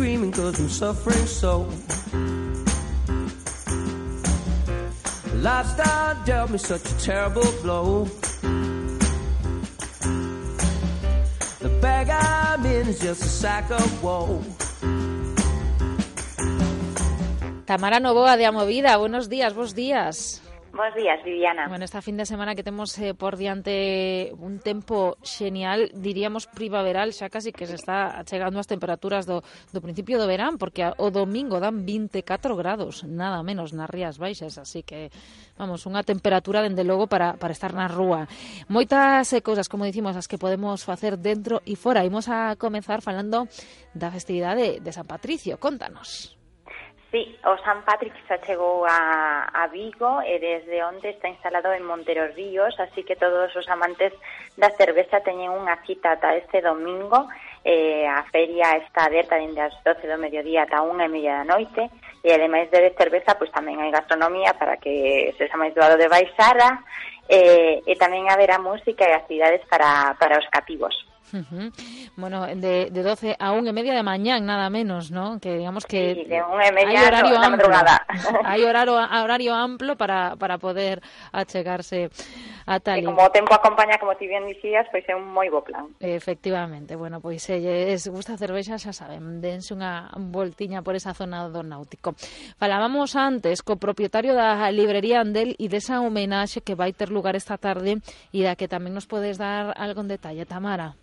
screaming cause I'm suffering so. Lifestyle dealt me such a terrible blow. The bag I'm in is just a sack of woe. Tamara Novoa de Amovida, buenos días, buenos días. Bos días, Viviana. Bueno, esta fin de semana que temos eh, por diante un tempo xenial, diríamos primaveral, xa casi que se está chegando as temperaturas do, do principio do verán, porque a, o domingo dan 24 grados, nada menos nas Rías Baixas, así que, vamos, unha temperatura, dende logo, para, para estar na rúa. Moitas eh, cousas, como dicimos, as que podemos facer dentro e fora. Imos a comenzar falando da festividade de, de San Patricio, contanos. Sí, o San Patrick xa chegou a, a Vigo e desde onde está instalado en Monteros Ríos, así que todos os amantes da cerveza teñen unha cita ata este domingo. Eh, a feria está aberta dende as 12 do mediodía ata unha e media da noite e ademais de cerveza, pois tamén hai gastronomía para que se xa máis doado de baixada eh, e tamén haberá música e actividades para, para os cativos. Bueno, de, de 12 a 1 y media de mañana, nada menos, ¿no? Que digamos que sí, de una media hay horario no, amplio. hay horario, horario amplio para, para poder achegarse a tal. E como o tempo acompaña, como ti bien dicías, pois é un moi bo plan. Efectivamente, bueno, pois elles eh, gusta a cervexa, xa saben, dense unha voltiña por esa zona do náutico. Falábamos antes co propietario da librería Andel e desa homenaxe que vai ter lugar esta tarde e da que tamén nos podes dar algún detalle, Tamara.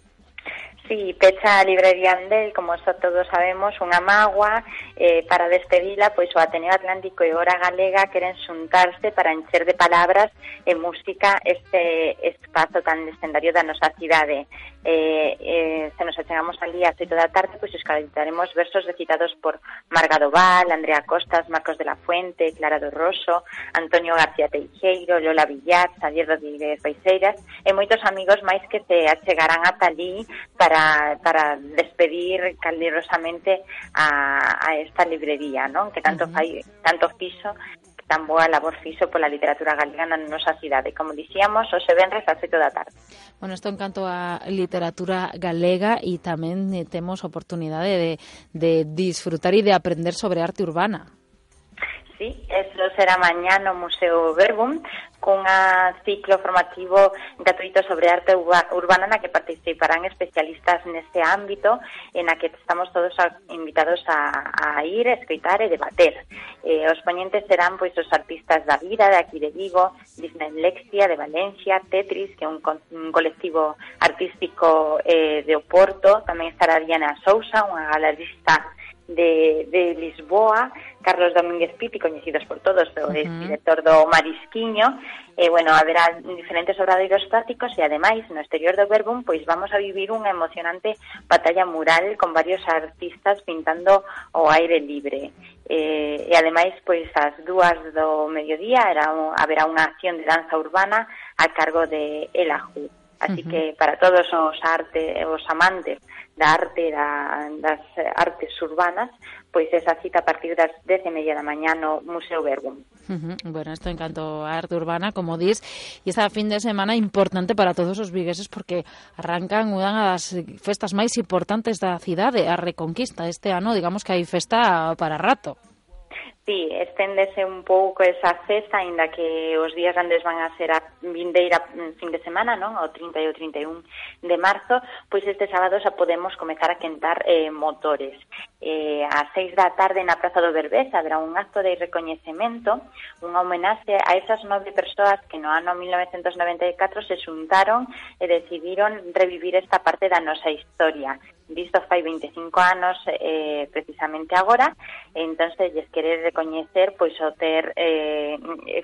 Sí, pecha a librería Andel, como só todos sabemos, unha magua eh, para despedila, pois o Ateneo Atlántico e Hora Galega queren xuntarse para encher de palabras e música este espazo tan legendario da nosa cidade. Eh, eh, se nos achegamos al día a toda da tarde, pois escalitaremos versos recitados por Marga Doval, Andrea Costas, Marcos de la Fuente, Clara do Rosso, Antonio García Teixeiro, Lola Villar, Xavier Rodríguez Baixeiras e moitos amigos máis que se achegarán ata ali para para despedir caldirosamente a, a esta librería, non? Que tanto fai, tanto fixo que tan boa labor fixo pola literatura galega na nosa cidade. Como dicíamos, hoxe venres a xeito da tarde. Bueno, isto en canto a literatura galega e tamén eh, temos oportunidade de, de disfrutar e de aprender sobre arte urbana. Sí, eso será mañá no Museo Verbum cunha ciclo formativo gratuito sobre arte urbana na que participarán especialistas neste ámbito e na que estamos todos a, invitados a, a ir, a escoitar e debater. Eh, os ponentes serán pois os artistas da vida de aquí de Vigo, Disney Lexia de Valencia, Tetris, que é un, un colectivo artístico eh, de Oporto, tamén estará Diana Sousa, unha galerista de, de Lisboa, Carlos Domínguez Piti, coñecidos por todos, o uh -huh. director do Marisquiño, e, bueno, haberá diferentes obradoiros prácticos e, ademais, no exterior do Verbum, pois vamos a vivir unha emocionante batalla mural con varios artistas pintando o aire libre. Eh, e ademais, pois ás dúas do mediodía era un, haberá unha acción de danza urbana a cargo de Elaju. Así uh -huh. que para todos os arte, os amantes da arte da, das artes urbanas, pois esa cita a partir das 10 e media da mañá no Museo Bergum. Uh -huh. Bueno, esto en canto a arte urbana, como dis, e esta fin de semana importante para todos os vigueses porque arrancan unha das festas máis importantes da cidade, a Reconquista este ano, digamos que hai festa para rato. Sí, esténdese un pouco esa cesta, aínda que os días grandes van a ser a vindeira mm, fin de semana, non? O 30 e o 31 de marzo, pois este sábado xa podemos comezar a quentar eh, motores eh, a seis da tarde na Praza do Berbés habrá un acto de recoñecemento, unha homenaxe a esas nove persoas que no ano 1994 se xuntaron e decidiron revivir esta parte da nosa historia. Visto fai 25 anos eh, precisamente agora, e entón lles querer recoñecer pois o ter eh,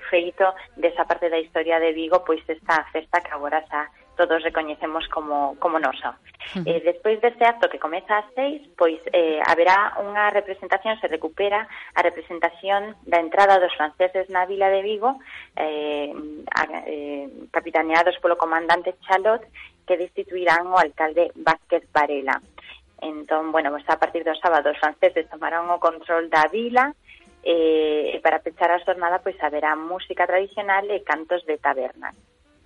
feito desa parte da historia de Vigo pois esta festa que agora xa todos recoñecemos como, como nosa. Hmm. Eh, despois deste acto que comeza ás seis, pois eh, haberá unha representación, se recupera a representación da entrada dos franceses na vila de Vigo, eh, a, eh, capitaneados polo comandante Chalot, que destituirán o alcalde Vázquez Varela. Entón, bueno, pues a partir do sábado os franceses tomarán o control da vila, eh, e para pechar a xornada pois haberá música tradicional e cantos de tabernas.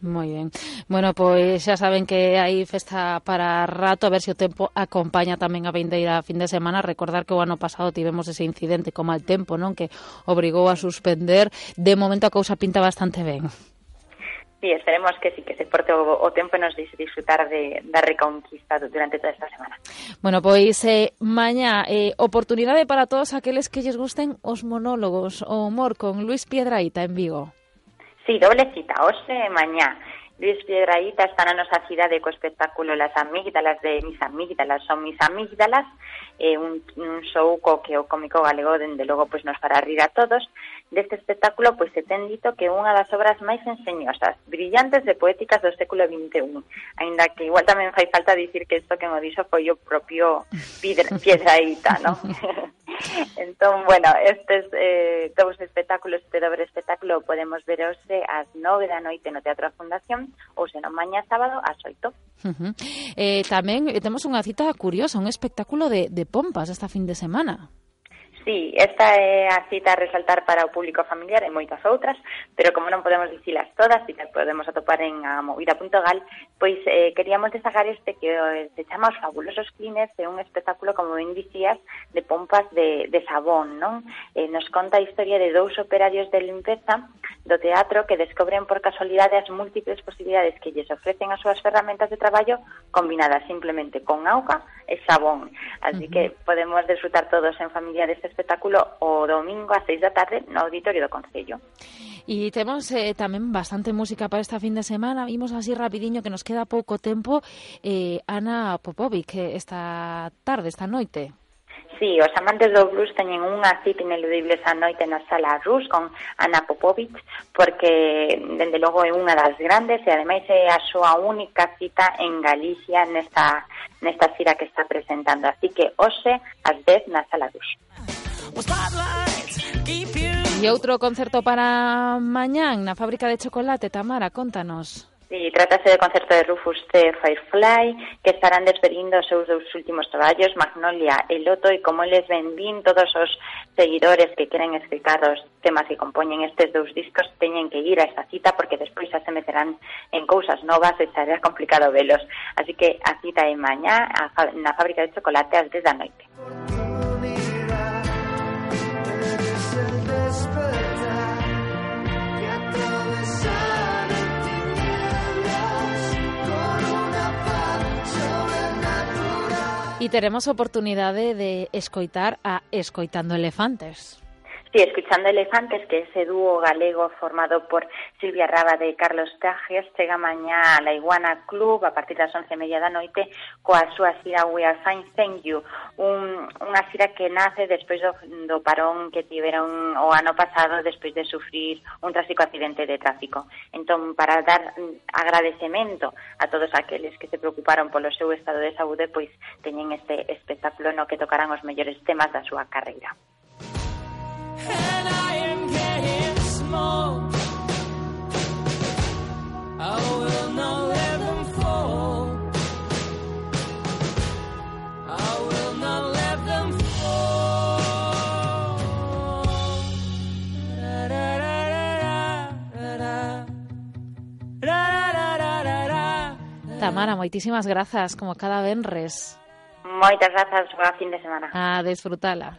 Moi ben. Bueno, pois xa saben que hai festa para rato, a ver se o tempo acompaña tamén a vindeira fin de semana. Recordar que o ano pasado tivemos ese incidente con mal tempo, non? Que obrigou a suspender. De momento a cousa pinta bastante ben. Sí, esperemos que sí, que se porte o, o tempo e nos deixe disfrutar de, da reconquista durante toda esta semana. Bueno, pois eh, mañá eh, oportunidade para todos aqueles que lles gusten os monólogos, o humor con Luis Piedraíta en Vigo. Sí, doble cita, hoxe e mañá. Luis Piedraíta está na nosa cidade co espectáculo Las Amígdalas de Mis Amígdalas son Mis Amígdalas, eh, un, un show co que o cómico galego dende logo pois nos fará rir a todos. Deste espectáculo pois se ten dito que é unha das obras máis enseñosas, brillantes e poéticas do século XXI, aínda que igual tamén fai falta dicir que isto que mo dixo foi o propio Piedraíta, non? entón, bueno, estes eh, dous espectáculos, este dobre espectáculo podemos ver hoxe ás nove da noite no Teatro da Fundación ou senón mañá sábado ás oito. Uh -huh. eh, tamén eh, temos unha cita curiosa, un espectáculo de, de pompas esta fin de semana. Sí, esta é a cita a resaltar para o público familiar e moitas outras, pero como non podemos dicilas todas, e podemos atopar en a movida.gal, pois eh, queríamos destacar este que eh, se chama Os Fabulosos Clines, é un espectáculo, como ben dicías, de pompas de, de sabón, non? Eh, nos conta a historia de dous operarios de limpeza do teatro que descobren por casualidade as múltiples posibilidades que lles ofrecen as súas ferramentas de traballo combinadas simplemente con auga e xabón. Así uh -huh. que podemos desfrutar todos en familia deste espectáculo o domingo a seis da tarde no auditorio do Concello. E temos eh, tamén bastante música para esta fin de semana. Vimos así rapidiño que nos queda pouco tempo. Eh, Ana Popovic eh, esta tarde, esta noite. Sí, os amantes do blues teñen unha cita ineludible esa noite na sala Rus con Ana Popovic porque, dende logo, é unha das grandes e, ademais, é a súa única cita en Galicia nesta, nesta cita que está presentando. Así que, hoxe, ás 10 na sala Rus. E outro concerto para mañán na fábrica de chocolate, Tamara, contanos. Sí, trátase do concerto de Rufus de Firefly, que estarán despedindo os seus dous últimos traballos, Magnolia e Loto, e como les vendín todos os seguidores que queren explicar os temas que compoñen estes dous discos, teñen que ir a esta cita, porque despois xa se meterán en cousas novas e xa complicado velos. Así que a cita é mañá na fábrica de chocolate ás 10 da noite. Y teremos oportunidade de escoitar a Escoitando Elefantes. Sí, escuchando Elefantes, que ese dúo galego formado por Silvia Raba de Carlos Tajes chega mañá a la Iguana Club a partir das once e media da noite coa súa xira We Are Fine Thank You, un, unha xira que nace despois do, do parón que tiveron o ano pasado despois de sufrir un trágico accidente de tráfico. Entón, para dar mm, agradecemento a todos aqueles que se preocuparon polo seu estado de saúde, pois teñen este espectáculo no que tocarán os mellores temas da súa carreira. Tamara, moitísimas grazas, como cada venres. Moitas grazas, boa fin de semana. A desfrutala.